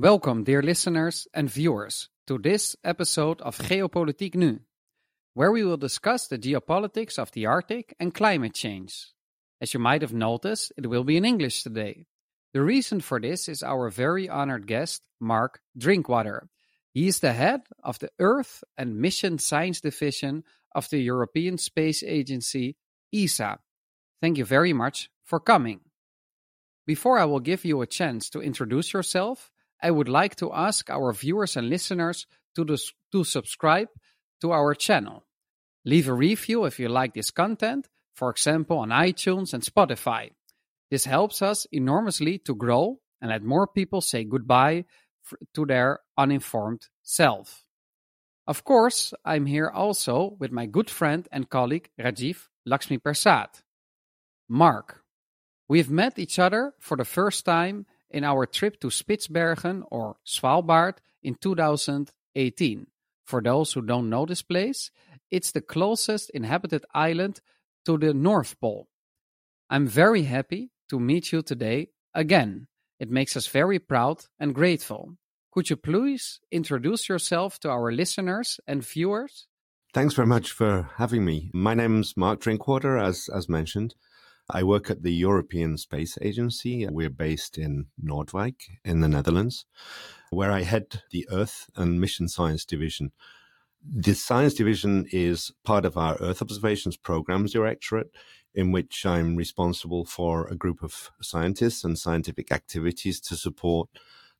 Welcome, dear listeners and viewers, to this episode of Geopolitiek Nu, where we will discuss the geopolitics of the Arctic and climate change. As you might have noticed, it will be in English today. The reason for this is our very honored guest, Mark Drinkwater. He is the head of the Earth and Mission Science Division of the European Space Agency, ESA. Thank you very much for coming. Before I will give you a chance to introduce yourself, I would like to ask our viewers and listeners to, to subscribe to our channel. Leave a review if you like this content, for example on iTunes and Spotify. This helps us enormously to grow and let more people say goodbye to their uninformed self. Of course, I'm here also with my good friend and colleague Rajiv Lakshmi Persad. Mark, we've met each other for the first time in our trip to Spitsbergen or Svalbard in 2018. For those who don't know this place, it's the closest inhabited island to the North Pole. I'm very happy to meet you today again. It makes us very proud and grateful. Could you please introduce yourself to our listeners and viewers? Thanks very much for having me. My name's Mark Drinkwater, as as mentioned. I work at the European Space Agency. We're based in Noordwijk in the Netherlands, where I head the Earth and Mission Science Division. The Science Division is part of our Earth Observations Programs Directorate, in which I'm responsible for a group of scientists and scientific activities to support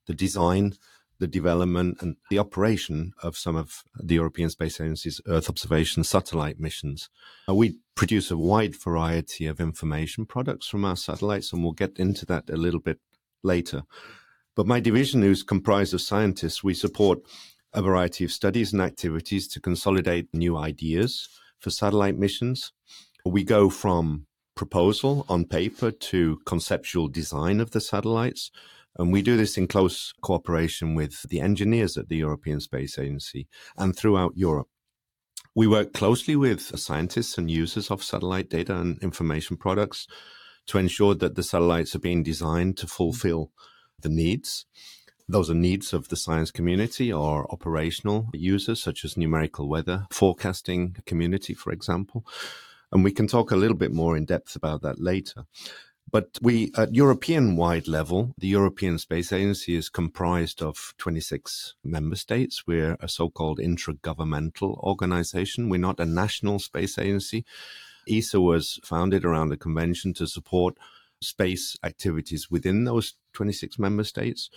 the design, the development, and the operation of some of the European Space Agency's Earth observation satellite missions. Uh, we produce a wide variety of information products from our satellites, and we'll get into that a little bit later. But my division is comprised of scientists. We support a variety of studies and activities to consolidate new ideas for satellite missions. We go from proposal on paper to conceptual design of the satellites. And we do this in close cooperation with the engineers at the European Space Agency and throughout Europe. We work closely with scientists and users of satellite data and information products to ensure that the satellites are being designed to fulfill the needs those are needs of the science community or operational users, such as numerical weather forecasting community, for example. And we can talk a little bit more in depth about that later. But we, at European wide level, the European Space Agency is comprised of 26 member states. We're a so called intragovernmental organization. We're not a national space agency. ESA was founded around a convention to support space activities within those 26 member states.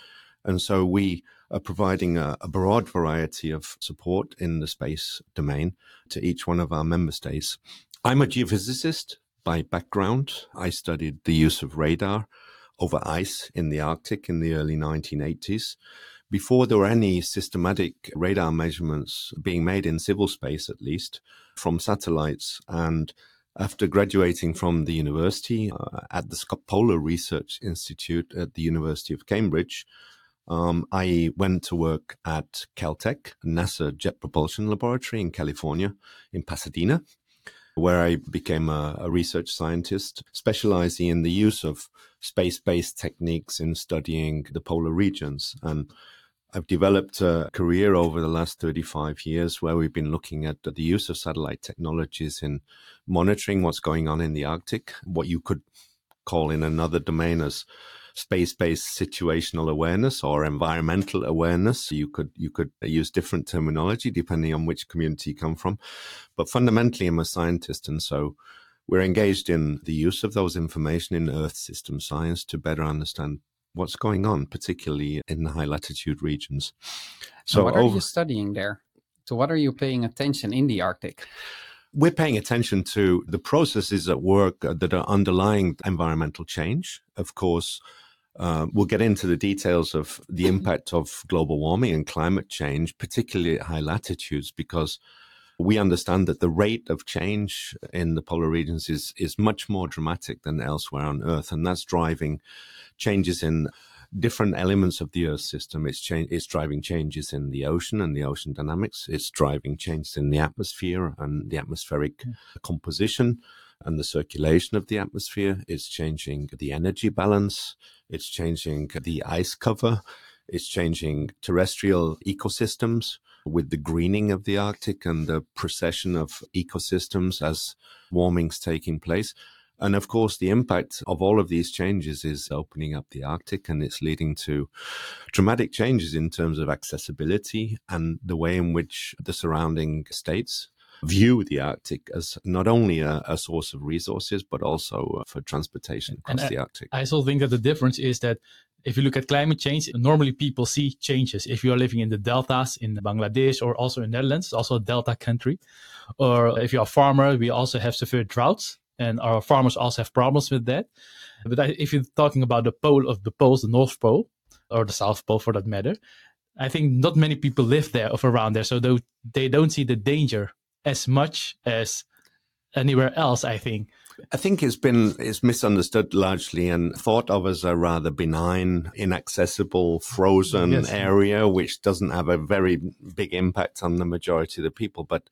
And so we are providing a, a, broad variety of support in the space domain to each one of our member states. I'm a geophysicist by background. I studied the use of radar over ice in the Arctic in the early 1980s. Before there were any systematic radar measurements being made in civil space, at least from satellites. And after graduating from the university uh, at the Scott Polar Research Institute at the University of Cambridge, um, I went to work at Caltech, NASA Jet Propulsion Laboratory in California, in Pasadena, where I became a, a research scientist specializing in the use of space based techniques in studying the polar regions. And I've developed a career over the last 35 years where we've been looking at the use of satellite technologies in monitoring what's going on in the Arctic, what you could call in another domain as space-based situational awareness or environmental awareness. You could you could use different terminology depending on which community you come from, but fundamentally, I'm a scientist, and so we're engaged in the use of those information in Earth system science to better understand what's going on, particularly in the high latitude regions. So, what are over- you studying there? So, what are you paying attention in the Arctic? we're paying attention to the processes at work uh, that are underlying environmental change. Of course, uh, we'll get into the details of the mm-hmm. impact of global warming and climate change, particularly at high latitudes, because we understand that the rate of change in the polar regions is, is much more dramatic than elsewhere on Earth. And that's driving changes in different elements of the Earth system. It's, cha- it's driving changes in the ocean and the ocean dynamics. It's driving changes in the atmosphere and the atmospheric mm. composition and the circulation of the atmosphere. It's changing the energy balance. It's changing the ice cover. It's changing terrestrial ecosystems with the greening of the Arctic and the precession of ecosystems as warming's taking place. And of course, the impact of all of these changes is opening up the Arctic and it's leading to dramatic changes in terms of accessibility and the way in which the surrounding states view the Arctic as not only a, a source of resources, but also uh, for transportation across the Arctic. I also think that the difference is that if you look at climate change, normally people see changes. If you are living in the deltas in Bangladesh or also in Netherlands, also a delta country, or if you're a farmer, we also have severe droughts, and our farmers also have problems with that. But if you're talking about the pole of the poles, the North Pole or the South Pole for that matter, I think not many people live there or around there, so they don't see the danger as much as anywhere else. I think. I think it's been it's misunderstood largely and thought of as a rather benign, inaccessible, frozen yes. area, which doesn't have a very big impact on the majority of the people. But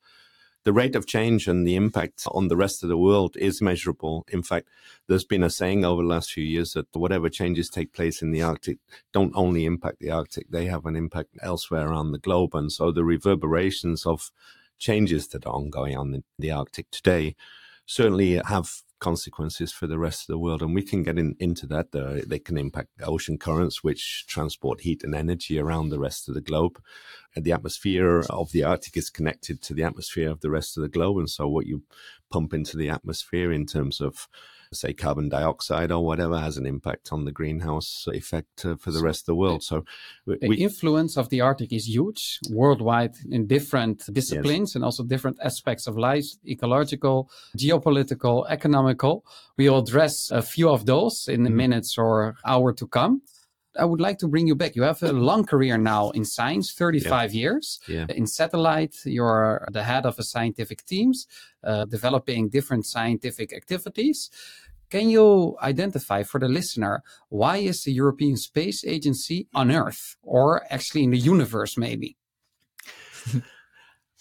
the rate of change and the impact on the rest of the world is measurable. In fact, there's been a saying over the last few years that whatever changes take place in the Arctic don't only impact the Arctic, they have an impact elsewhere around the globe. And so the reverberations of changes that are ongoing on the, the Arctic today certainly have consequences for the rest of the world. And we can get in, into that. They can impact ocean currents, which transport heat and energy around the rest of the globe. And the atmosphere of the Arctic is connected to the atmosphere of the rest of the globe. And so what you pump into the atmosphere in terms of say carbon dioxide or whatever has an impact on the greenhouse effect uh, for the rest of the world. So we, the influence of the Arctic is huge worldwide in different disciplines yes. and also different aspects of life, ecological, geopolitical, economical. We will address a few of those in the mm. minutes or hour to come. I would like to bring you back. You have a long career now in science, 35 yeah. years. Yeah. In satellite, you're the head of a scientific teams, uh, developing different scientific activities. Can you identify for the listener why is the European Space Agency on Earth or actually in the universe maybe?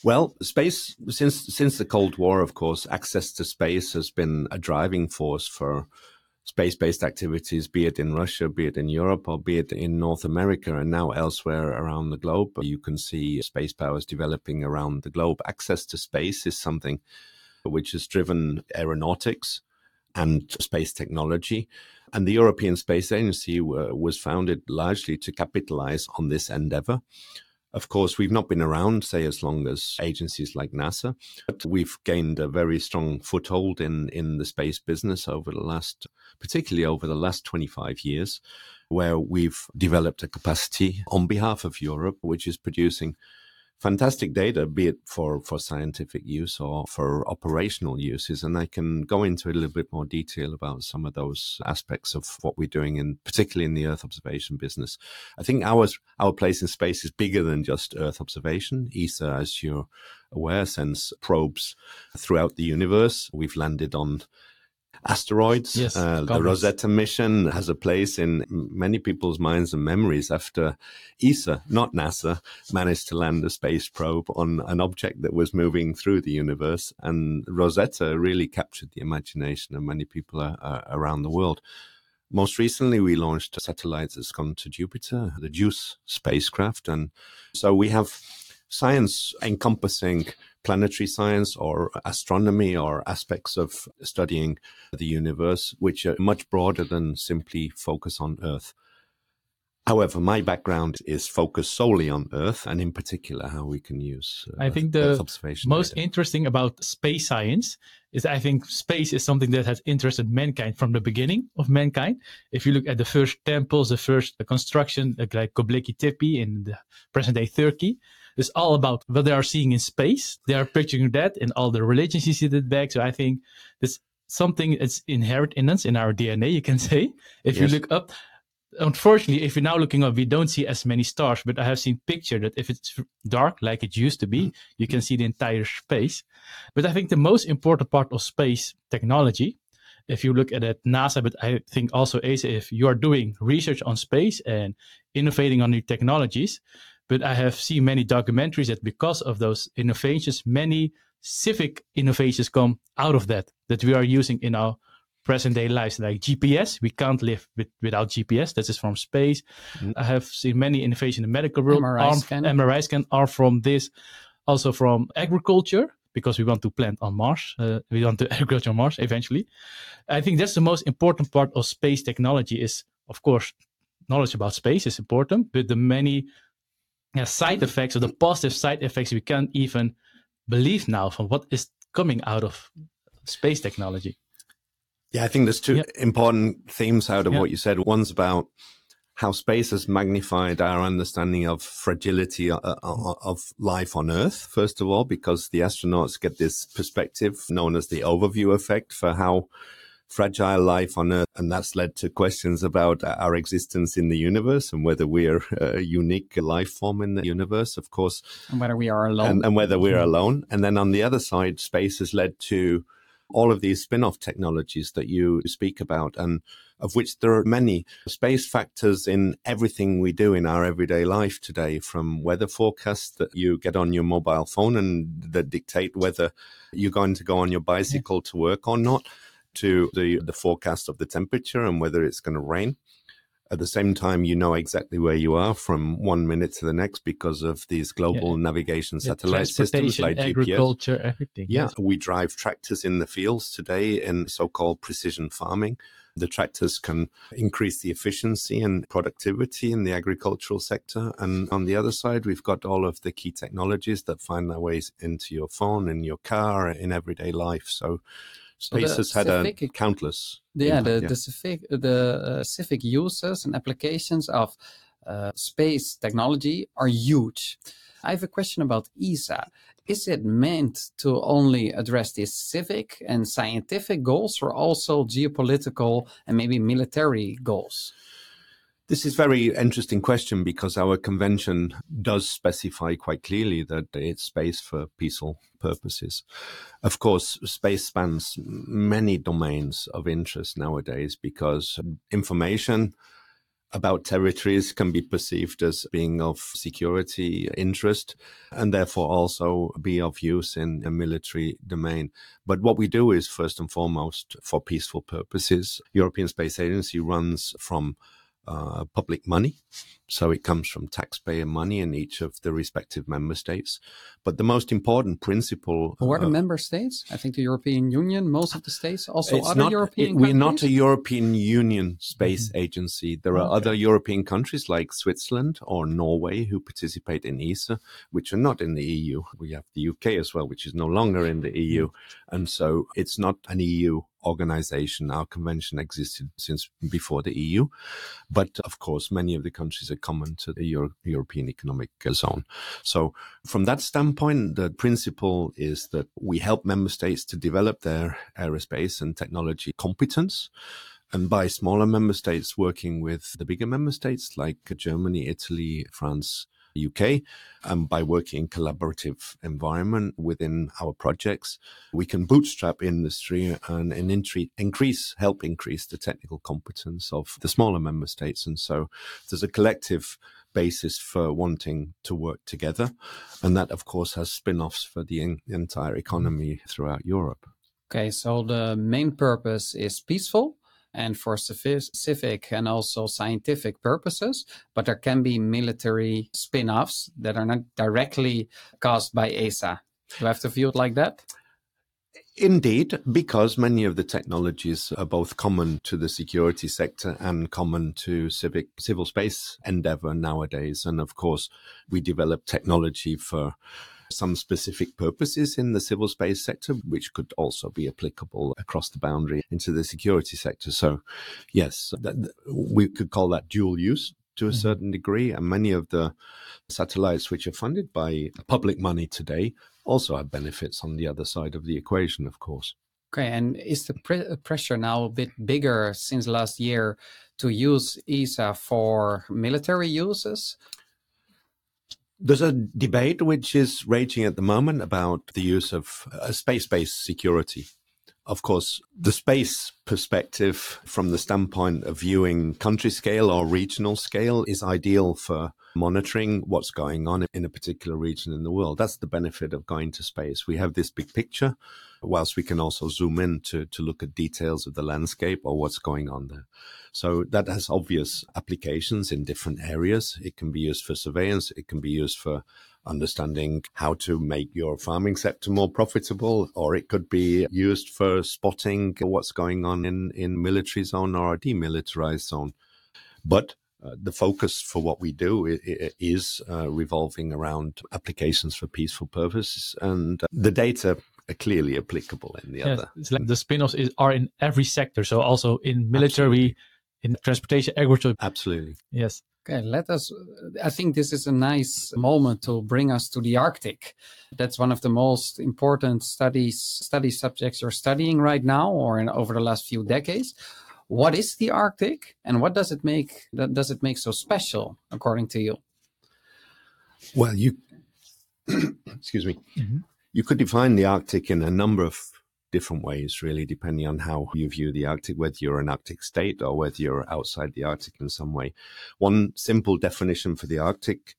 Well, space since since the Cold War, of course, access to space has been a driving force for space-based activities, be it in Russia, be it in Europe, or be it in North America, and now elsewhere around the globe. You can see space powers developing around the globe. Access to space is something which has driven aeronautics and space technology. And the European Space Agency was founded largely to capitalize on this endeavor. Of course, we've not been around, say, as long as agencies like NASA, but we've gained a very strong foothold in, in the space business over the last, particularly over the last 25 years, where we've developed a capacity on behalf of Europe, which is producing fantastic data, be it for, for scientific use or for operational uses. And I can go into a little bit more detail about some of those aspects of what we're doing, in particularly in the Earth observation business. I think ours, our place in space is bigger than just Earth observation. ESA, as you're aware, sends probes throughout the universe. We've landed on asteroids. Yes, uh, the Rosetta mission has a place in many people's minds and memories after ESA, not NASA, managed to land a space probe on an object that was moving through the universe. And Rosetta really captured the imagination of many people uh, uh, around the world. Most recently, we launched a satellite that's gone to Jupiter, the JUICE spacecraft. And so we have science encompassing planetary science or astronomy or aspects of studying the universe, which are much broader than simply focus on Earth. However, my background is focused solely on Earth and in particular how we can use uh, I think the most data. interesting about space science is I think space is something that has interested mankind from the beginning of mankind. If you look at the first temples, the first construction like Göbekli Tepe in the present day Turkey, it's all about what they are seeing in space. They are picturing that in all the religions you see that back. So I think it's something that's inherent in us, in our DNA, you can say. If yes. you look up, unfortunately, if you're now looking up, we don't see as many stars, but I have seen picture that if it's dark, like it used to be, mm-hmm. you can see the entire space. But I think the most important part of space technology, if you look at it, NASA, but I think also ESA, if you are doing research on space and innovating on new technologies, but I have seen many documentaries that because of those innovations, many civic innovations come out of that, that we are using in our present day lives like GPS. We can't live with, without GPS. That is from space. Mm. I have seen many innovations in the medical world. MRI scan. MRI scan are from this. Also from agriculture because we want to plant on Mars. Uh, we want to agriculture on Mars eventually. I think that's the most important part of space technology is, of course, knowledge about space is important, but the many uh, side effects or the positive side effects we can't even believe now from what is coming out of space technology. Yeah, I think there's two important themes out of what you said. One's about how space has magnified our understanding of fragility uh, uh, of life on Earth, first of all, because the astronauts get this perspective known as the overview effect for how fragile life on Earth. And that's led to questions about uh, our existence in the universe and whether we're a unique life form in the universe, of course. And whether we are alone. And, and whether we're mm-hmm. alone. And then on the other side, space has led to all of these spin off technologies that you speak about, and of which there are many space factors in everything we do in our everyday life today, from weather forecasts that you get on your mobile phone and that dictate whether you're going to go on your bicycle yeah. to work or not, to the, the forecast of the temperature and whether it's going to rain. At the same time, you know exactly where you are from one minute to the next because of these global yeah. navigation satellite systems like agriculture, GPS. everything. Yeah, yes. we drive tractors in the fields today in so-called precision farming. The tractors can increase the efficiency and productivity in the agricultural sector. And on the other side, we've got all of the key technologies that find their ways into your phone, in your car, in everyday life. So space has had a countless. Yeah, the, yeah. the civic the uh, civic uses and applications of uh, space technology are huge. I have a question about ESA. Is it meant to only address these civic and scientific goals, or also geopolitical and maybe military goals? This is a very interesting question because our convention does specify quite clearly that it's space for peaceful purposes. Of course, space spans many domains of interest nowadays because information about territories can be perceived as being of security interest and therefore also be of use in a military domain. But what we do is first and foremost for peaceful purposes. European Space Agency runs from uh, public money. So it comes from taxpayer money in each of the respective member states. But the most important principle. The uh, member states? I think the European Union, most of the states, also other not, European it, We're not a European Union space mm-hmm. agency. There are okay. other European countries like Switzerland or Norway who participate in ESA, which are not in the EU. We have the UK as well, which is no longer in the EU. Mm-hmm. And so it's not an EU organization. Our convention existed since before the EU, but of course, many of the countries are common to the Euro- European Economic Zone. So, from that standpoint, the principle is that we help member states to develop their aerospace and technology competence. And by smaller member states working with the bigger member states like Germany, Italy, France, UK. And by working in collaborative environment within our projects, we can bootstrap industry and, and increase, help increase the technical competence of the smaller member states. And so there's a collective basis for wanting to work together. And that, of course, has spin offs for the en- entire economy throughout Europe. Okay, so the main purpose is peaceful and for civic and also scientific purposes, but there can be military spin offs that are not directly caused by ESA. Do I have to view it like that? Indeed, because many of the technologies are both common to the security sector and common to civic civil space endeavor nowadays. And of course, we develop technology for some specific purposes in the civil space sector, which could also be applicable across the boundary into the security sector. So, yes, that, we could call that dual use to a mm-hmm. certain degree. And many of the satellites which are funded by public money today also have benefits on the other side of the equation, of course. Okay, and is the pre- pressure now a bit bigger since last year to use ESA for military uses? There's a debate which is raging at the moment about the use of uh, space based security. Of course, the space perspective from the standpoint of viewing country scale or regional scale is ideal for monitoring what's going on in a particular region in the world. That's the benefit of going to space. We have this big picture, whilst we can also zoom in to, to look at details of the landscape or what's going on there. So that has obvious applications in different areas. It can be used for surveillance. It can be used for understanding how to make your farming sector more profitable, or it could be used for spotting what's going on in, in military zone or a demilitarized zone. But uh, the focus for what we do is uh, revolving around applications for peaceful purposes, and uh, the data are clearly applicable in the yes, other. It's like the spin-offs is, are in every sector, so also in military, Absolutely. in transportation, agriculture. Absolutely. Yes. Okay, let us. I think this is a nice moment to bring us to the Arctic. That's one of the most important studies study subjects you're studying right now, or in, over the last few decades what is the Arctic and what does it make that does it make so special according to you? Well, you excuse me. Mm-hmm. You could define the Arctic in a number of different ways, really, depending on how you view the Arctic, whether you're an Arctic state or whether you're outside the Arctic in some way. One simple definition for the Arctic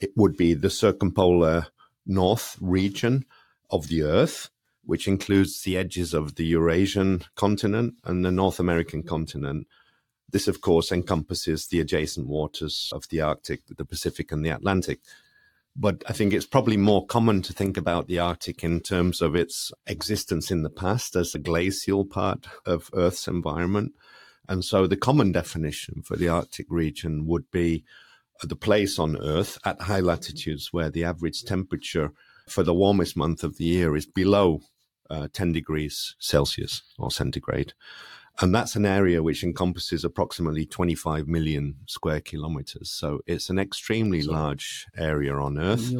it would be the circumpolar north region of the Earth, which includes the edges of the Eurasian continent and the North American continent. This, of course, encompasses the adjacent waters of the Arctic, the Pacific, and the Atlantic. But I think it's probably more common to think about the Arctic in terms of its existence in the past as a glacial part of Earth's environment. And so the common definition for the Arctic region would be the place on Earth at high latitudes where the average temperature for the warmest month of the year is below uh, 10 degrees Celsius or centigrade. And that's an area which encompasses approximately 25 million square kilometers. So it's an extremely large area on Earth,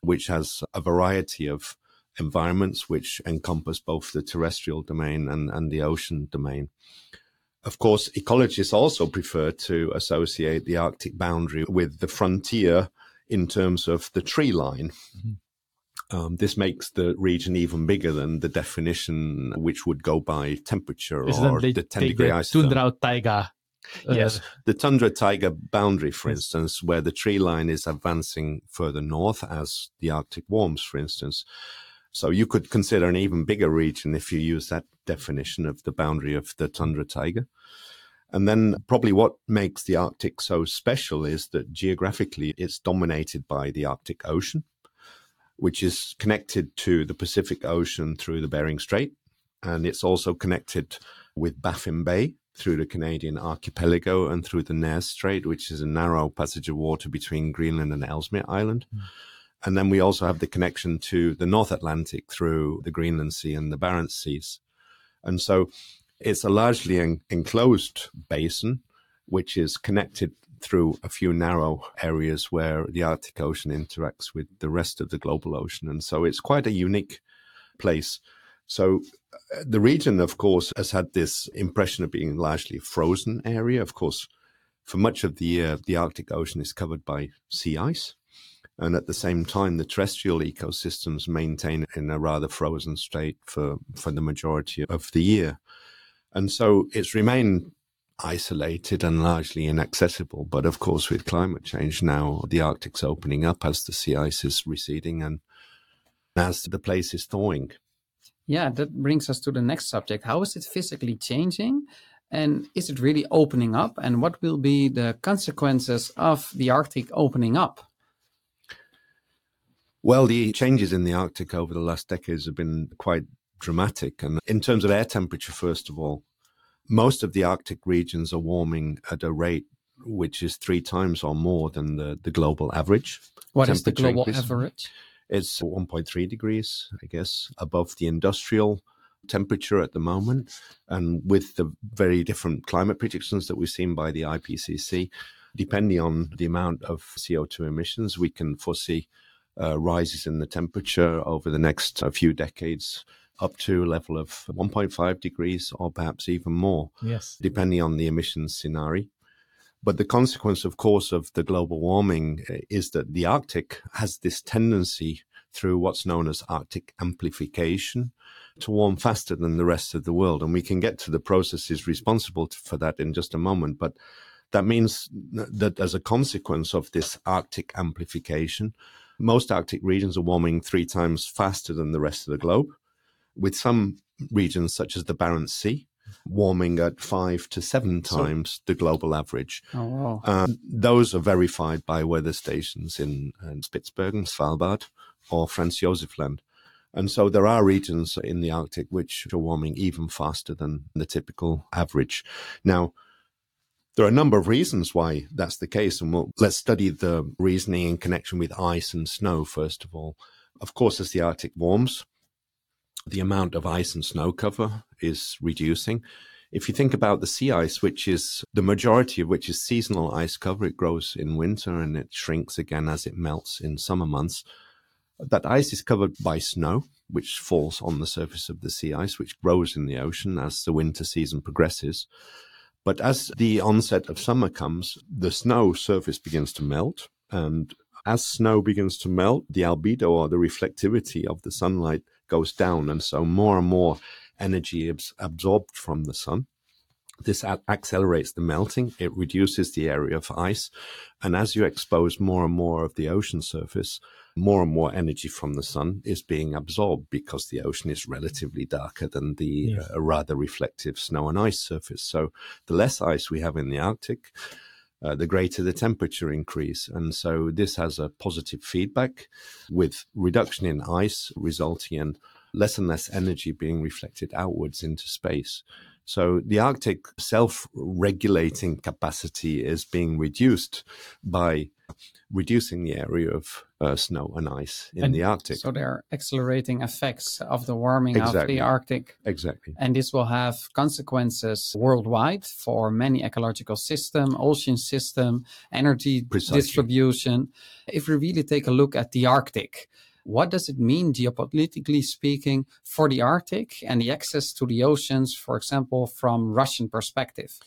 which has a variety of environments which encompass both the terrestrial domain and, and the ocean domain. Of course, ecologists also prefer to associate the Arctic boundary with the frontier in terms of the tree line. Mm-hmm. Um, this makes the region even bigger than the definition, which would go by temperature Isn't or the 10 degree ice. Tundra taiga. Uh, yes, the tundra taiga boundary, for instance, where the tree line is advancing further north as the Arctic warms, for instance. So you could consider an even bigger region if you use that definition of the boundary of the tundra taiga. And then probably what makes the Arctic so special is that geographically it's dominated by the Arctic Ocean which is connected to the Pacific Ocean through the Bering Strait. And it's also connected with Baffin Bay through the Canadian archipelago and through the Nares Strait, which is a narrow passage of water between Greenland and Ellesmere Island. Mm. And then we also have the connection to the North Atlantic through the Greenland Sea and the Barents Seas. And so it's a largely en- enclosed basin, which is connected through a few narrow areas where the Arctic Ocean interacts with the rest of the global ocean. And so it's quite a unique place. So uh, the region, of course, has had this impression of being largely frozen area. Of course, for much of the year, the Arctic Ocean is covered by sea ice. And at the same time, the terrestrial ecosystems maintain in a rather frozen state for, for the majority of the year. And so it's remained isolated and largely inaccessible. But of course, with climate change now, the Arctic's opening up as the sea ice is receding and as the place is thawing. Yeah, that brings us to the next subject. How is it physically changing? And is it really opening up? And what will be the consequences of the Arctic opening up? Well, the changes in the Arctic over the last decades have been quite dramatic. And in terms of air temperature, first of all, most of the Arctic regions are warming at a rate which is three times or more than the, the global average. What is the global increase. average? It's 1.3 degrees, I guess, above the industrial temperature at the moment. And with the very different climate predictions that we've seen by the IPCC, depending on the amount of CO2 emissions, we can foresee uh, rises in the temperature over the next uh, few decades up to a level of 1.5 degrees or perhaps even more, yes. depending on the emissions scenario. But the consequence, of course, of the global warming uh, is that the Arctic has this tendency through what's known as Arctic amplification to warm faster than the rest of the world. And we can get to the processes responsible for that in just a moment. But That means that as a consequence of this Arctic amplification, most Arctic regions are warming three times faster than the rest of the globe, with some regions, such as the Barents Sea, warming at five to seven times so, the global average. Oh, wow. Um, those are verified by weather stations in, in Spitsbergen, Svalbard, or Franz Josef Land. And so there are regions in the Arctic which are warming even faster than the typical average. Now, there are a number of reasons why that's the case, and we'll, let's study the reasoning in connection with ice and snow first of all. Of course, as the Arctic warms, the amount of ice and snow cover is reducing. If you think about the sea ice, which is the majority of which is seasonal ice cover, it grows in winter and it shrinks again as it melts in summer months. That ice is covered by snow, which falls on the surface of the sea ice, which grows in the ocean as the winter season progresses. But as the onset of summer comes, the snow surface begins to melt. And as snow begins to melt, the albedo or the reflectivity of the sunlight goes down. And so more and more energy is absorbed from the sun. This accelerates the melting. It reduces the area of ice. And as you expose more and more of the ocean surface, more and more energy from the sun is being absorbed because the ocean is relatively darker than the yes. uh, rather reflective snow and ice surface. So the less ice we have in the Arctic, uh, the greater the temperature increase. And so this has a positive feedback with reduction in ice resulting in less and less energy being reflected outwards into space. So the Arctic self regulating capacity is being reduced by reducing the area of uh, snow and ice in and the Arctic. So there are accelerating effects of the warming exactly. of the Arctic. Exactly. And this will have consequences worldwide for many ecological system, ocean system, energy Precisely. distribution. If we really take a look at the Arctic, what does it mean geopolitically speaking for the Arctic and the access to the oceans, for example, from Russian perspective?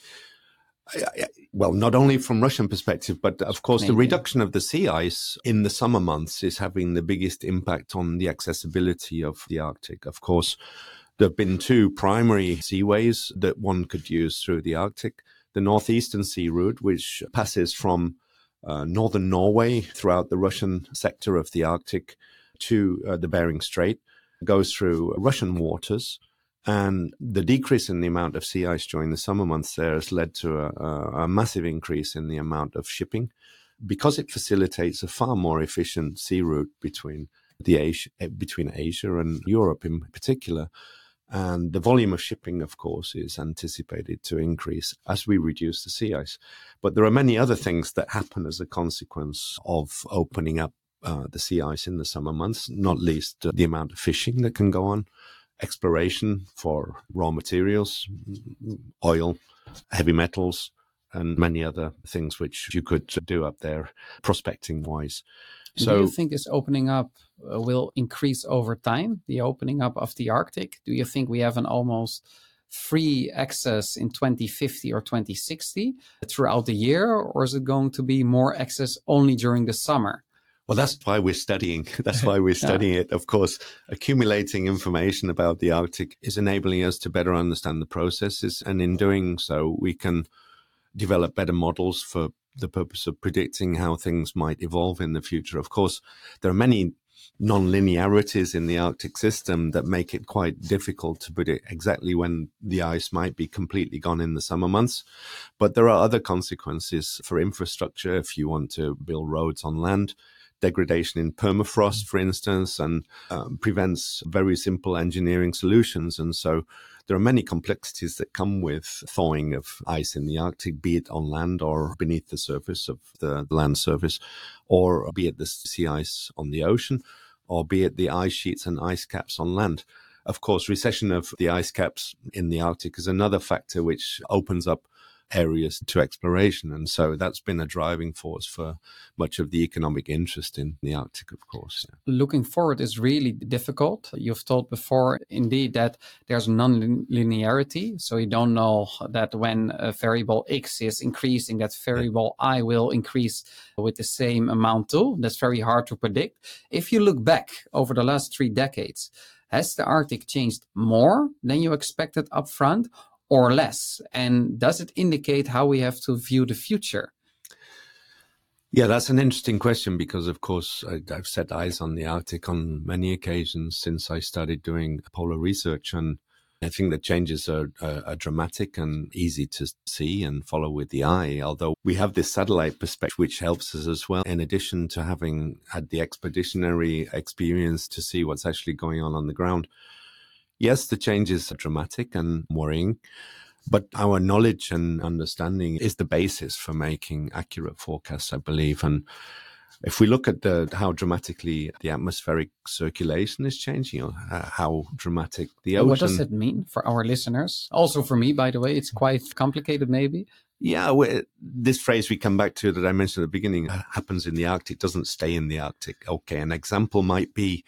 Well, not only from Russian perspective, but of course, Maybe. the reduction of the sea ice in the summer months is having the biggest impact on the accessibility of the Arctic. Of course, there have been two primary seaways that one could use through the Arctic. The northeastern sea route, which passes from uh, northern Norway throughout the Russian sector of the Arctic to uh, the Bering Strait, goes through Russian waters and the decrease in the amount of sea ice during the summer months there has led to a, a, massive increase in the amount of shipping because it facilitates a far more efficient sea route between the Asia, eh, between Asia and Europe in particular. And the volume of shipping, of course, is anticipated to increase as we reduce the sea ice. But there are many other things that happen as a consequence of opening up uh, the sea ice in the summer months, not least uh, the amount of fishing that can go on exploration for raw materials, oil, heavy metals, and many other things which you could do up there prospecting wise. So, do you think this opening up uh, will increase over time? The opening up of the Arctic? Do you think we have an almost free access in 2050 or 2060 throughout the year, or is it going to be more access only during the summer? Well, that's why we're studying. That's why we're studying yeah. it. Of course, accumulating information about the Arctic is enabling us to better understand the processes. And in doing so, we can develop better models for the purpose of predicting how things might evolve in the future. Of course, there are many non-linearities in the Arctic system that make it quite difficult to predict exactly when the ice might be completely gone in the summer months. But there are other consequences for infrastructure if you want to build roads on land degradation in permafrost, for instance, and um, prevents very simple engineering solutions. And so there are many complexities that come with thawing of ice in the Arctic, be it on land or beneath the surface of the land surface, or be it the sea ice on the ocean, or be it the ice sheets and ice caps on land. Of course, recession of the ice caps in the Arctic is another factor which opens up areas to exploration. And so that's been a driving force for much of the economic interest in the Arctic, of course. Looking forward is really difficult. You've told before, indeed, that there's non-linearity. So you don't know that when a variable X is increasing, that variable I will increase with the same amount too. That's very hard to predict. If you look back over the last three decades, has the Arctic changed more than you expected upfront? Or less? And does it indicate how we have to view the future? Yeah, that's an interesting question because, of course, I, have set eyes on the Arctic on many occasions since I started doing polar research. And I think the changes are, are, are, dramatic and easy to see and follow with the eye. Although we have this satellite perspective, which helps us as well, in addition to having had the expeditionary experience to see what's actually going on on the ground. Yes, the changes are dramatic and worrying, but our knowledge and understanding is the basis for making accurate forecasts, I believe. And if we look at the, how dramatically the atmospheric circulation is changing, or how dramatic the ocean. What does it mean for our listeners? Also for me, by the way, it's quite complicated, maybe. Yeah, this phrase we come back to that I mentioned at the beginning happens in the Arctic, doesn't stay in the Arctic. Okay, an example might be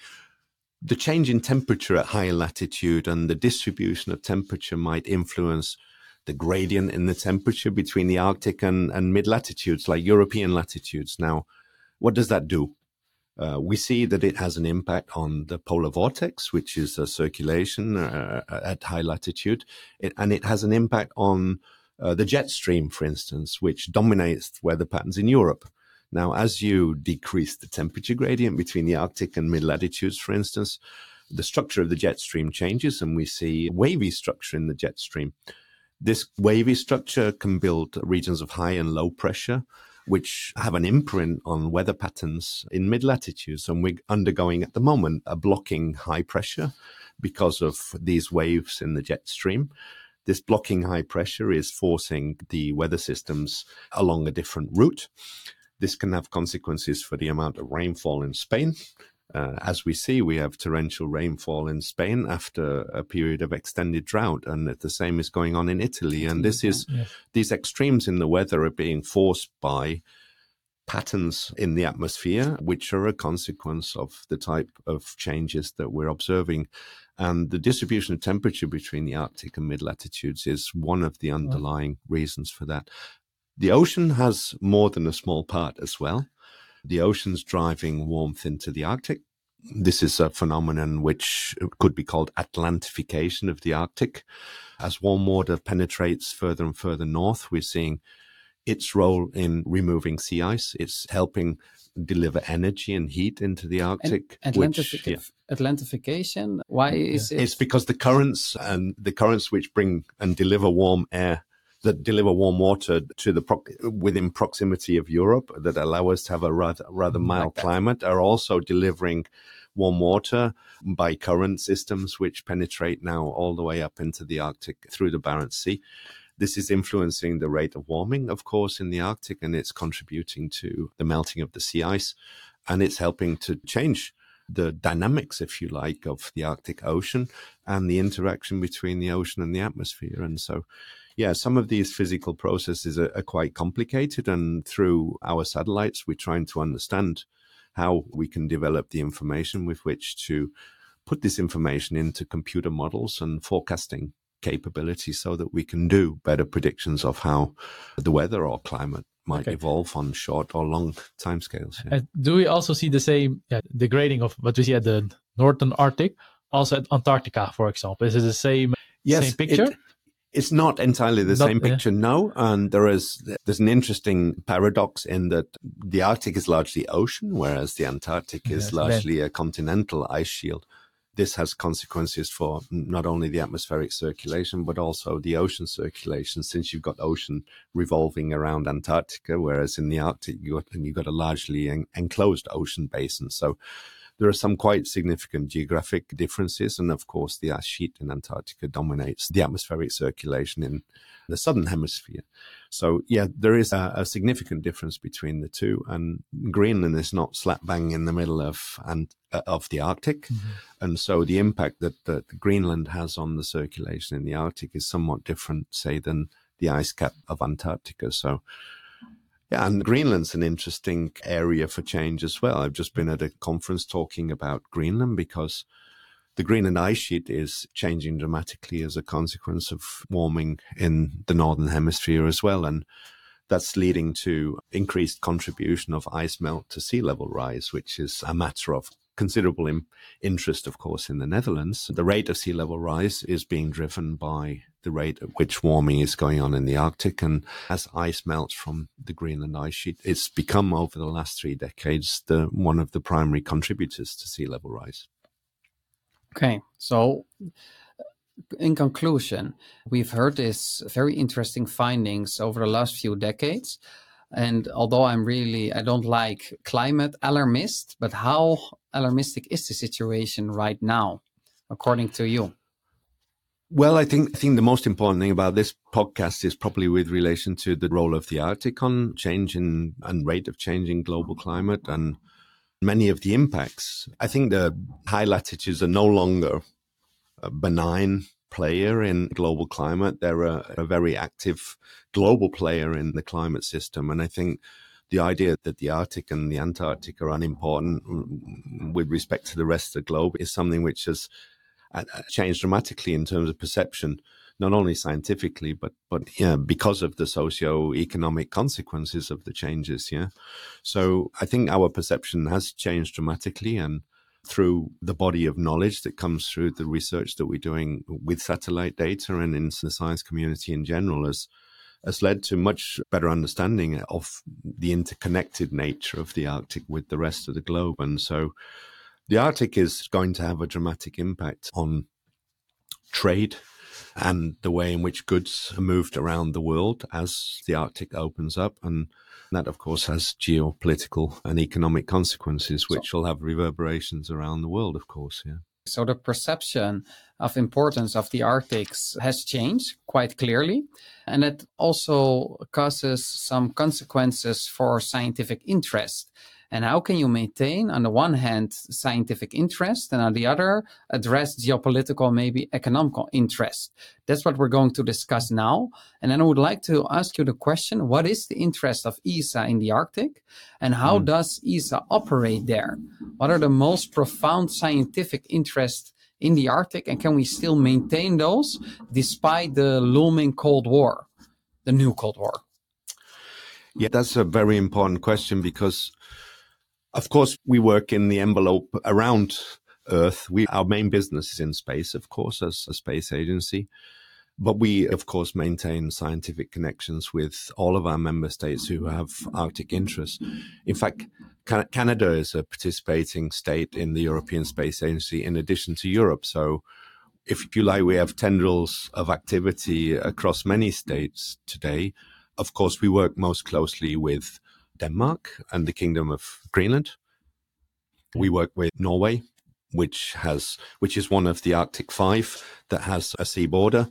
the change in temperature at higher latitude and the distribution of temperature might influence the gradient in the temperature between the Arctic and, and mid latitudes, like European latitudes. Now, what does that do? Uh, we see that it has an impact on the polar vortex, which is a circulation uh, at high latitude, it, and it has an impact on uh, the jet stream, for instance, which dominates weather patterns in Europe. Now, as you decrease the temperature gradient between the Arctic and mid latitudes, for instance, the structure of the jet stream changes, and we see wavy structure in the jet stream. This wavy structure can build regions of high and low pressure, which have an imprint on weather patterns in mid latitudes. And we're undergoing at the moment a blocking high pressure because of these waves in the jet stream. This blocking high pressure is forcing the weather systems along a different route. This can have consequences for the amount of rainfall in Spain. Uh, as we see, we have torrential rainfall in Spain after a period of extended drought, and the same is going on in Italy. And this is these extremes in the weather are being forced by patterns in the atmosphere, which are a consequence of the type of changes that we're observing. And the distribution of temperature between the Arctic and mid latitudes is one of the underlying reasons for that. The ocean has more than a small part as well. The ocean's driving warmth into the Arctic. This is a phenomenon which could be called Atlantification of the Arctic. As warm water penetrates further and further north, we're seeing its role in removing sea ice. It's helping deliver energy and heat into the Arctic. And Atlantific- which, yeah. Atlantification, why is it? It's because the currents and the currents which bring and deliver warm air that deliver warm water to the pro- within proximity of Europe that allow us to have a rather rather mm, mild like climate are also delivering warm water by current systems which penetrate now all the way up into the Arctic through the Barents Sea. This is influencing the rate of warming, of course, in the Arctic, and it's contributing to the melting of the sea ice, and it's helping to change the dynamics, if you like, of the Arctic Ocean and the interaction between the ocean and the atmosphere. And so yeah, some of these physical processes are, are quite complicated. And through our satellites, we're trying to understand how we can develop the information with which to put this information into computer models and forecasting capability so that we can do better predictions of how the weather or climate might okay. evolve on short or long timescales. Yeah. Uh, do we also see the same yeah, degrading of what we see at the northern Arctic, also at Antarctica, for example? Is it the same, yes, same picture? It, it's not entirely the not, same picture, yeah. no. And there is there's an interesting paradox in that the Arctic is largely ocean, whereas the Antarctic is largely a continental ice shield. This has consequences for not only the atmospheric circulation, but also the ocean circulation, since you've got ocean revolving around Antarctica, whereas in the Arctic, you've got, you've got a largely en- enclosed ocean basin. So there are some quite significant geographic differences. And of course, the ice sheet in Antarctica dominates the atmospheric circulation in the southern hemisphere. So yeah, there is a, a significant difference between the two. And Greenland is not slap bang in the middle of and uh, of the Arctic, mm-hmm. and so the impact that, that Greenland has on the circulation in the Arctic is somewhat different, say, than the ice cap of Antarctica. So yeah, and Greenland's an interesting area for change as well. I've just been at a conference talking about Greenland because the Greenland ice sheet is changing dramatically as a consequence of warming in the northern hemisphere as well. And that's leading to increased contribution of ice melt to sea level rise, which is a matter of considerable in, interest, of course, in the Netherlands. The rate of sea level rise is being driven by the rate at which warming is going on in the Arctic. And as ice melts from the Greenland ice sheet, it's become over the last three decades the one of the primary contributors to sea level rise. Okay, so in conclusion, we've heard these very interesting findings over the last few decades. And although I'm really, I don't like climate alarmist, but how alarmistic is the situation right now, according to you? Well, I think I think the most important thing about this podcast is probably with relation to the role of the Arctic on change in, and rate of change in global climate and many of the impacts. I think the high latitudes are no longer uh, benign player in global climate. They're a, a very active global player in the climate system. And I think the idea that the Arctic and the Antarctic are unimportant mm, with respect to the rest of the globe is something which has uh, uh, changed dramatically in terms of perception, not only scientifically, but but yeah, because of the socio-economic consequences of the changes. Yeah, so I think our perception has changed dramatically, and through the body of knowledge that comes through the research that we're doing with satellite data and in the science community in general has has led to much better understanding of the interconnected nature of the Arctic with the rest of the globe. And so the Arctic is going to have a dramatic impact on trade and the way in which goods are moved around the world as the Arctic opens up. And that, of course, has geopolitical and economic consequences, which so, will have reverberations around the world, of course. Yeah. So the perception of importance of the Arctics has changed quite clearly. And it also causes some consequences for scientific interest. And how can you maintain, on the one hand, scientific interest, and on the other, address geopolitical, maybe economical interest? That's what we're going to discuss now. And then I would like to ask you the question what is the interest of ESA in the Arctic? And how mm. does ESA operate there? What are the most profound scientific interests? in the Arctic, and can we still maintain those despite the looming Cold War, the new Cold War? Yeah, that's a very important question because of course, we work in the envelope around Earth. We, our main business is in space, of course, as a space agency. But we, of course, maintain scientific connections with all of our member states who have Arctic interests. In fact, Canada is a participating state in the European Space Agency in addition to Europe. So, if you like, we have tendrils of activity across many states today. Of course, we work most closely with Denmark and the Kingdom of Greenland. We work with Norway, which has which is one of the Arctic Five that has a sea border.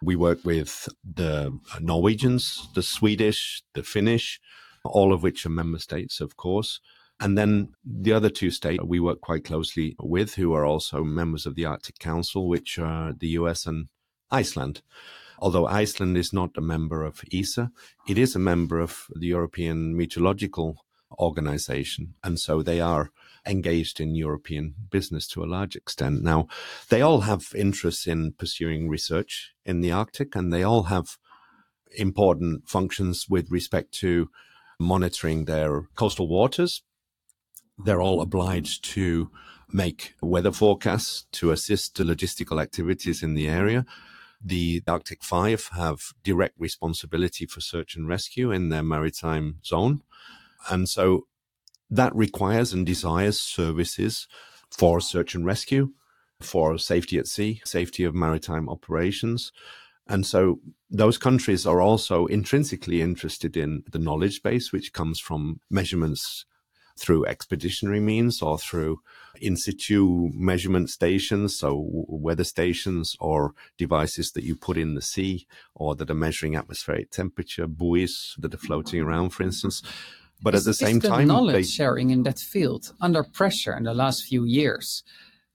We work with the Norwegians, the Swedish, the Finnish, all of which are member states, of course. And then the other two states we work quite closely with, who are also members of the Arctic Council, which are the US and Iceland. Although Iceland is not a member of ESA, it is a member of the European Meteorological Organization. And so they are engaged in European business to a large extent. Now, they all have interests in pursuing research in the Arctic, and they all have important functions with respect to monitoring their coastal waters. They're all obliged to make weather forecasts to assist the logistical activities in the area. The Arctic Five have direct responsibility for search and rescue in their maritime zone. And so that requires and desires services for search and rescue, for safety at sea, safety of maritime operations. And so those countries are also intrinsically interested in the knowledge base, which comes from measurements through expeditionary means or through in situ measurement stations, so weather stations or devices that you put in the sea or that are measuring atmospheric temperature, buoys that are floating around, for instance. But is, at the same the time, knowledge they... sharing in that field under pressure in the last few years,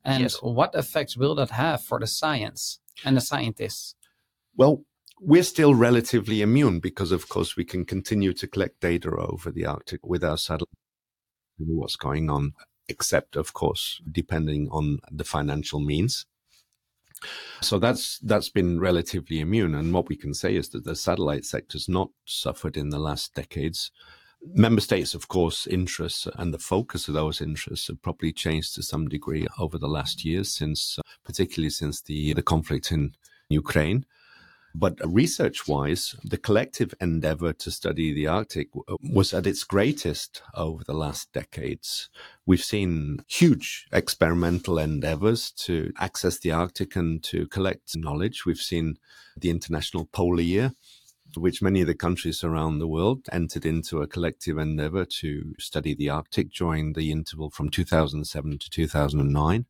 and yes. what effects will that have for the science and the scientists? Well, we're still relatively immune because, of course, we can continue to collect data over the Arctic with our satellite what's going on, except of course depending on the financial means. So that's that's been relatively immune, and what we can say is that the satellite sector's not suffered in the last decades member states, of course, interests and the focus of those interests have probably changed to some degree over the last years, since, particularly since the, the conflict in Ukraine. But research wise, the collective endeavor to study the Arctic uh, was at its greatest over the last decades. We've seen huge experimental endeavors to access the Arctic and to collect knowledge. We've seen the International Polar Year, which many of the countries around the world entered into a collective endeavor to study the Arctic during the interval from 2007 to 2009.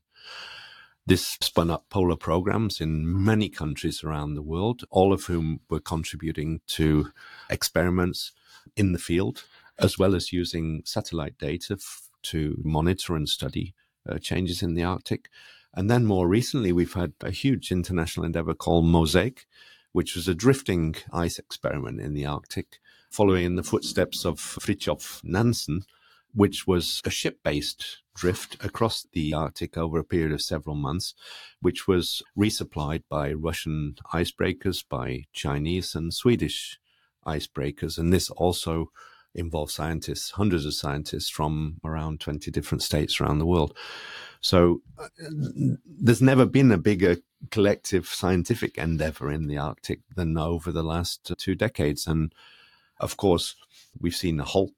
This spun up polar programs in many countries around the world, all of whom were contributing to experiments in the field, as well as using satellite data f- to monitor and study uh, changes in the Arctic. And then more recently, we've had a huge international endeavor called Mosaic, which was a drifting ice experiment in the Arctic, following in the footsteps of Fridtjof Nansen, which was a ship based drift across the Arctic over a period of several months, which was resupplied by Russian icebreakers, by Chinese and Swedish icebreakers. And this also involved scientists, hundreds of scientists from around 20 different states around the world. So uh, there's never been a bigger collective scientific endeavor in the Arctic than over the last two decades. And of course, we've seen a halt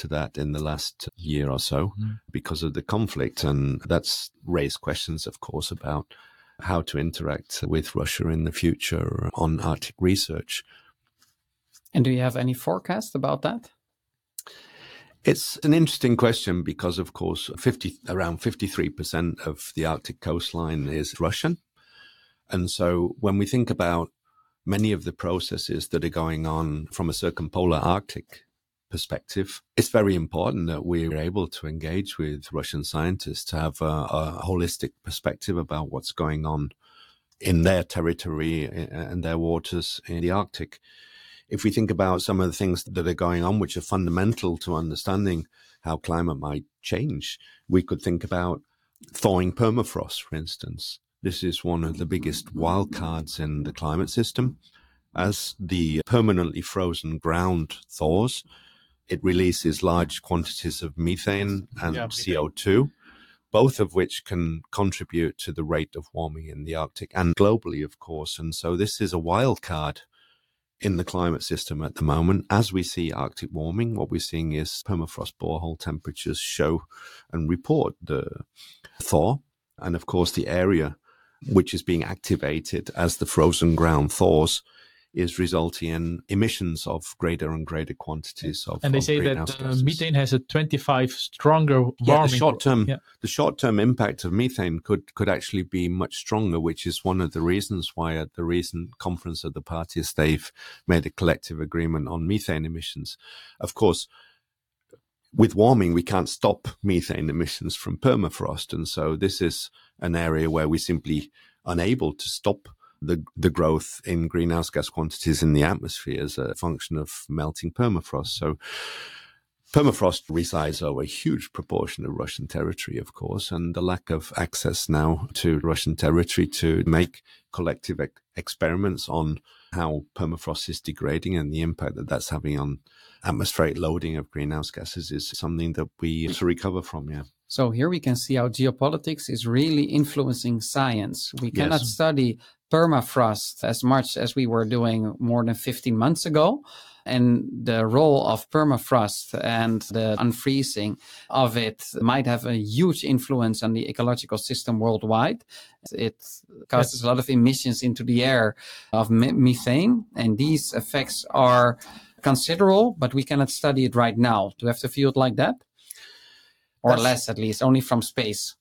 to that in the last year or so mm. because of the conflict. And that's raised questions, of course, about how to interact with Russia in the future on Arctic research. And do you have any forecast about that? It's an interesting question because, of course, 50, around 53% of the Arctic coastline is Russian. And so when we think about many of the processes that are going on from a circumpolar Arctic perspective, it's very important that we're able to engage with Russian scientists to have a, a holistic perspective about what's going on in their territory and their waters in the Arctic. If we think about some of the things that are going on, which are fundamental to understanding how climate might change, we could think about thawing permafrost, for instance. This is one of the biggest wildcards in the climate system. As the permanently frozen ground thaws, it releases large quantities of methane and yeah, CO2, both of which can contribute to the rate of warming in the Arctic and globally, of course. And so this is a wild card in the climate system at the moment. As we see Arctic warming, what we're seeing is permafrost borehole temperatures show and report the thaw. And of course, the area which is being activated as the frozen ground thaws is resulting in emissions of greater and greater quantities of. And they of say that uh, methane has a 25 stronger warming. Yeah, the short term, yeah. the short term impact of methane could could actually be much stronger, which is one of the reasons why at the recent conference of the parties they've made a collective agreement on methane emissions. Of course. With warming, we can't stop methane emissions from permafrost. And so this is an area where we're simply unable to stop the, the growth in greenhouse gas quantities in the atmosphere as a function of melting permafrost. So permafrost resides over a huge proportion of Russian territory, of course, and the lack of access now to Russian territory to make collective ec- experiments on how permafrost is degrading and the impact that that's having on atmospheric loading of greenhouse gases is something that we have to recover from. Yeah. So here we can see how geopolitics is really influencing science. We cannot yes. study permafrost as much as we were doing more than 15 months ago. And the role of permafrost and the unfreezing of it might have a huge influence on the ecological system worldwide. It causes a lot of emissions into the air of methane, and these effects are considerable, but we cannot study it right now. Do we have to feel it like that? Or That's, less, at least, only from space.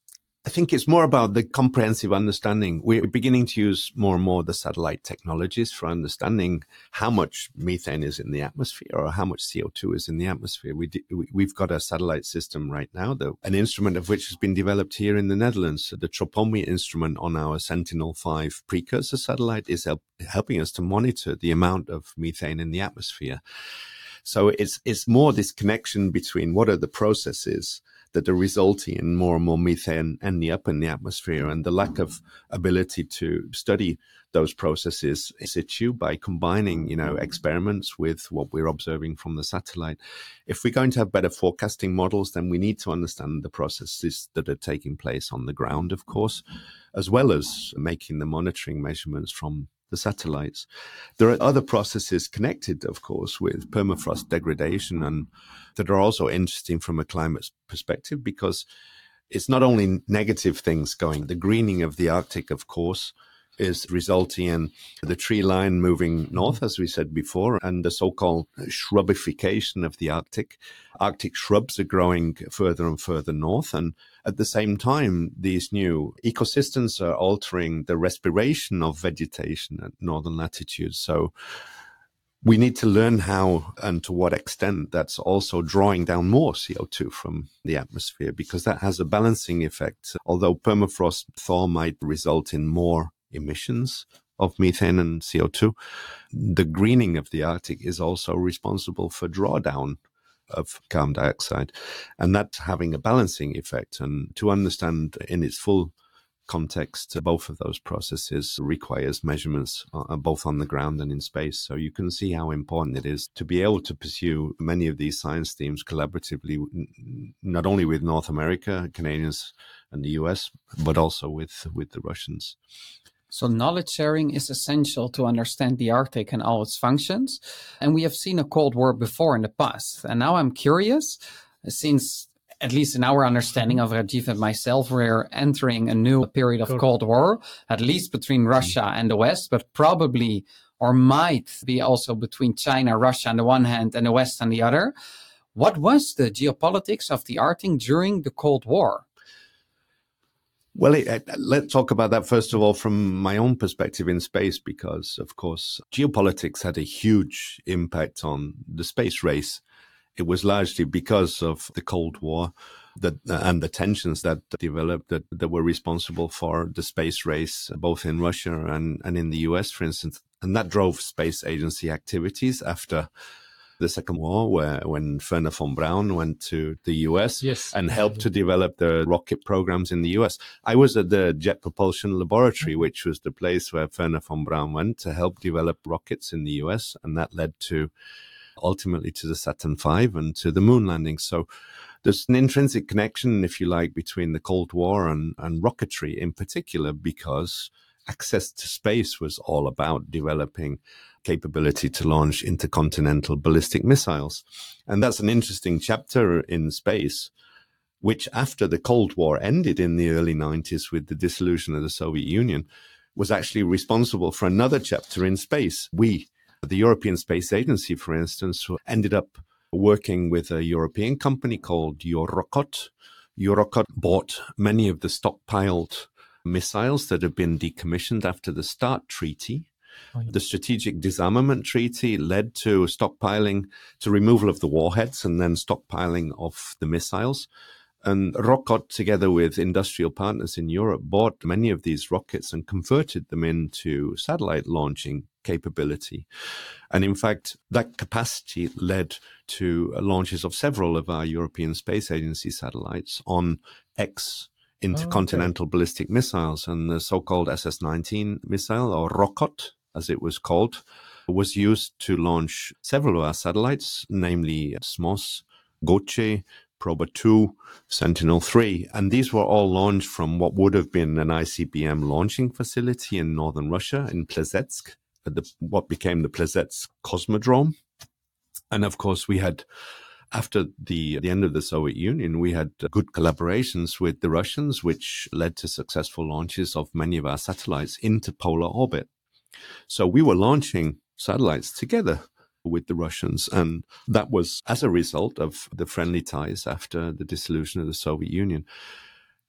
I think it's more about the comprehensive understanding. We're beginning to use more and more the satellite technologies for understanding how much methane is in the atmosphere or how much CO2 is in the atmosphere. We we've got a satellite system right now, though, an instrument of which has been developed here in the Netherlands. The Tropomi instrument on our Sentinel-5 precursor satellite is help, helping us to monitor the amount of methane in the atmosphere. So it's it's more this connection between what are the processes that are resulting in more and more methane ending up in the atmosphere and the lack of ability to study those processes in situ by combining, you know, experiments with what we're observing from the satellite. If we're going to have better forecasting models, then we need to understand the processes that are taking place on the ground, of course, as well as making the monitoring measurements from the satellites. There are other processes connected, of course, with permafrost degradation and that are also interesting from a climate perspective because it's not only negative things going, the greening of the Arctic, of course, is resulting in the tree line moving north, as we said before, and the so-called shrubbification of the Arctic. Arctic shrubs are growing further and further north, and at the same time, these new ecosystems are altering the respiration of vegetation at northern latitudes. So we need to learn how and to what extent that's also drawing down more CO2 from the atmosphere because that has a balancing effect. Although permafrost thaw might result in more emissions of methane and CO2. The greening of the Arctic is also responsible for drawdown of carbon dioxide, and that's having a balancing effect. And to understand in its full context, both of those processes requires measurements uh, both on the ground and in space. So you can see how important it is to be able to pursue many of these science themes collaboratively, not only with North America, Canadians, and the US, but also with with the Russians. So, knowledge sharing is essential to understand the Arctic and all its functions. And we have seen a Cold War before in the past. And now I'm curious, since at least in our understanding of Rajeev and myself, we're entering a new period of Cold War, at least between Russia and the West, but probably or might be also between China, Russia on the one hand, and the West on the other. What was the geopolitics of the Arctic during the Cold War? Well, it, let's talk about that first of all from my own perspective in space, because of course, geopolitics had a huge impact on the space race. It was largely because of the Cold War that, and the tensions that developed that, that were responsible for the space race, both in Russia and, and in the US, for instance. And that drove space agency activities after the Second War, where when Wernher von Braun went to the US yes. and helped to develop the rocket programs in the US. I was at the Jet Propulsion Laboratory, which was the place where Wernher von Braun went to help develop rockets in the US, and that led to ultimately to the Saturn V and to the moon landing. So there's an intrinsic connection, if you like, between the Cold War and, and rocketry in particular, because access to space was all about developing capability to launch intercontinental ballistic missiles. And that's an interesting chapter in space, which after the Cold War ended in the early 90s with the dissolution of the Soviet Union, was actually responsible for another chapter in space. We, the European Space Agency, for instance, ended up working with a European company called Eurockot. Eurockot bought many of the stockpiled missiles that had been decommissioned after the START Treaty Oh, the Strategic Disarmament Treaty led to stockpiling, to removal of the warheads and then stockpiling of the missiles. And Rokot, together with industrial partners in Europe, bought many of these rockets and converted them into satellite launching capability. And in fact, that capacity led to launches of several of our European Space Agency satellites on X intercontinental oh, okay. ballistic missiles and the so-called SS-19 missile or Rokot as it was called, was used to launch several of our satellites, namely SMOS, Goce, Proba 2, Sentinel 3. And these were all launched from what would have been an ICBM launching facility in northern Russia, in Plesetsk, the, what became the Plesetsk Cosmodrome. And of course, we had, after the, the end of the Soviet Union, we had good collaborations with the Russians, which led to successful launches of many of our satellites into polar orbit. So we were launching satellites together with the Russians. And that was as a result of the friendly ties after the dissolution of the Soviet Union.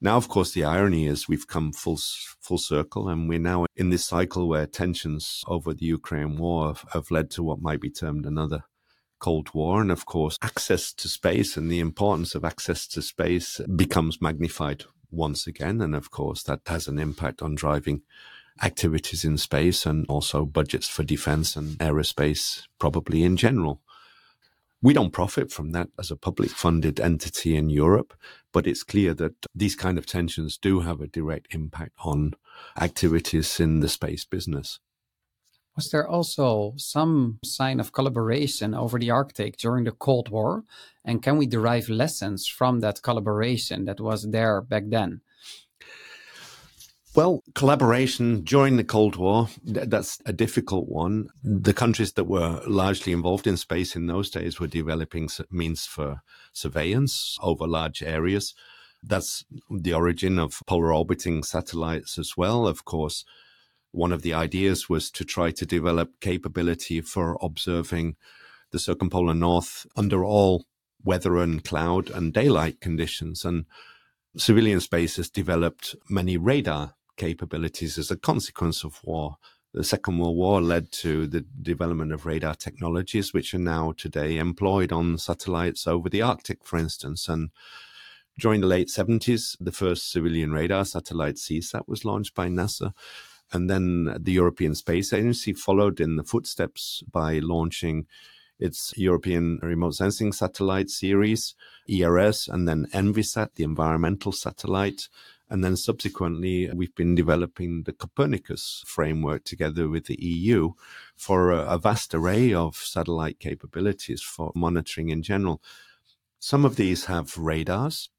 Now, of course, the irony is we've come full full circle, and we're now in this cycle where tensions over the Ukraine war have, have led to what might be termed another Cold War. And of course, access to space and the importance of access to space becomes magnified once again. And of course, that has an impact on driving activities in space and also budgets for defense and aerospace, probably in general. We don't profit from that as a public funded entity in Europe, But it's clear that these kind of tensions do have a direct impact on activities in the space business. Was there also some sign of collaboration over the Arctic during the Cold War? And can we derive lessons from that collaboration that was there back then? Well, collaboration during the Cold War, that's a difficult one. The countries that were largely involved in space in those days were developing means for surveillance over large areas. That's the origin of polar orbiting satellites as well. Of course, one of the ideas was to try to develop capability for observing the circumpolar north under all weather and cloud and daylight conditions. And civilian space has developed many radar capabilities as a consequence of war. The Second World War led to the development of radar technologies, which are now today employed on satellites over the Arctic, for instance. And during the late 70s, the first civilian radar satellite Seasat was launched by NASA. And then the European Space Agency followed in the footsteps by launching its European Remote Sensing Satellite Series, ERS, and then ENVISAT, the environmental satellite. And then subsequently, we've been developing the Copernicus framework together with the EU for a, a vast array of satellite capabilities for monitoring in general. Some of these have radars,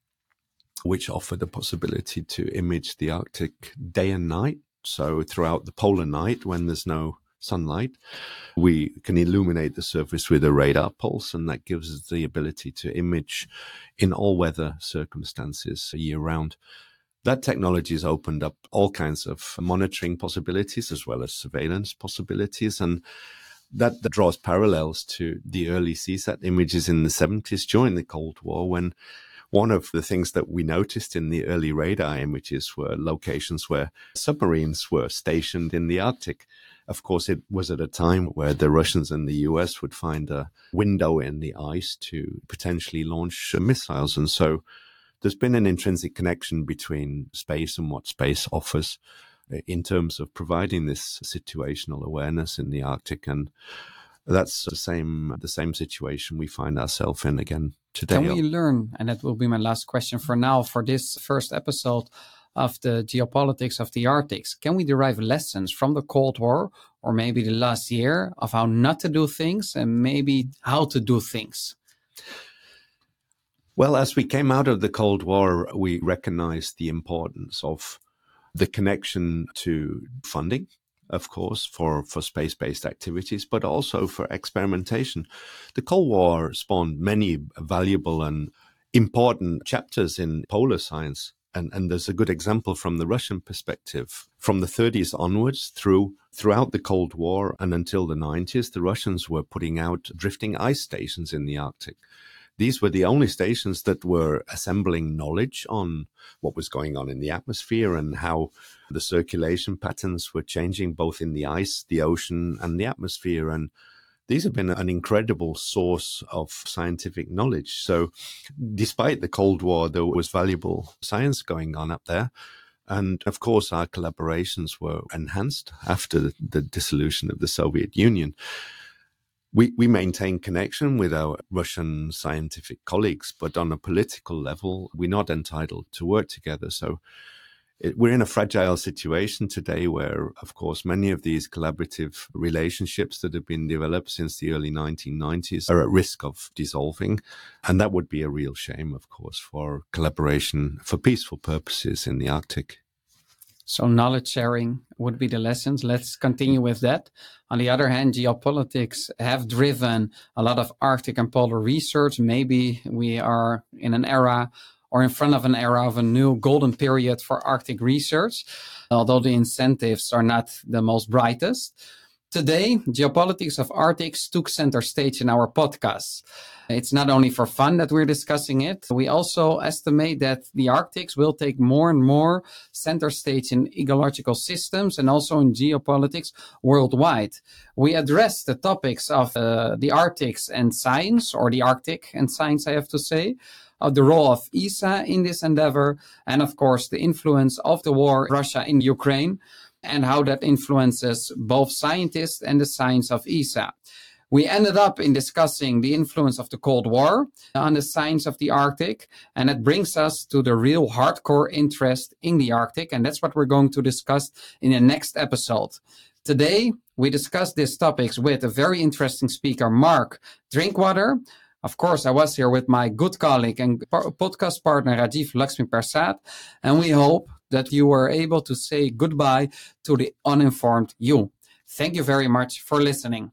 which offer the possibility to image the Arctic day and night. So throughout the polar night, when there's no sunlight, we can illuminate the surface with a radar pulse, and that gives us the ability to image in all weather circumstances year round. That technology has opened up all kinds of monitoring possibilities as well as surveillance possibilities. And that, draws parallels to the early Seasat images in the 70s during the Cold War when one of the things that we noticed in the early radar images were locations where submarines were stationed in the Arctic. Of course, it was at a time where the Russians and the US would find a window in the ice to potentially launch missiles. And so there's been an intrinsic connection between space and what space offers uh, in terms of providing this situational awareness in the Arctic. And that's the same the same situation we find ourselves in again today. Can we learn, and that will be my last question for now, for this first episode of the geopolitics of the Arctic, can we derive lessons from the Cold War or maybe the last year of how not to do things and maybe how to do things? Well, as we came out of the Cold War, we recognized the importance of the connection to funding, of course, for, for space based activities, but also for experimentation. The Cold War spawned many valuable and important chapters in polar science. And, and there's a good example from the Russian perspective. From the 30s onwards, through throughout the Cold War and until the 90s, the Russians were putting out drifting ice stations in the Arctic these were the only stations that were assembling knowledge on what was going on in the atmosphere and how the circulation patterns were changing both in the ice, the ocean, and the atmosphere. And these have been an incredible source of scientific knowledge. So, despite the Cold War, there was valuable science going on up there. And of course, our collaborations were enhanced after the dissolution of the Soviet Union we, we maintain connection with our Russian scientific colleagues, but on a political level, we're not entitled to work together. So it, we're in a fragile situation today where, of course, many of these collaborative relationships that have been developed since the early 1990s are at risk of dissolving. And that would be a real shame, of course, for collaboration for peaceful purposes in the Arctic. So knowledge sharing would be the lessons. Let's continue with that. On the other hand, geopolitics have driven a lot of Arctic and polar research. Maybe we are in an era or in front of an era of a new golden period for Arctic research, although the incentives are not the most brightest. Today, geopolitics of Arctics took center stage in our podcast. It's not only for fun that we're discussing it. We also estimate that the Arctics will take more and more center stage in ecological systems and also in geopolitics worldwide. We address the topics of uh, the Arctics and science, or the Arctic and science, I have to say of the role of ESA in this endeavor, and of course, the influence of the war Russia in Ukraine and how that influences both scientists and the science of ESA. We ended up in discussing the influence of the Cold War on the science of the Arctic, and it brings us to the real hardcore interest in the Arctic, and that's what we're going to discuss in the next episode. Today, we discussed these topics with a very interesting speaker, Mark Drinkwater. Of course, I was here with my good colleague and podcast partner, Rajeev Lachmipersad, and we hope that you were able to say goodbye to the uninformed you. Thank you very much for listening.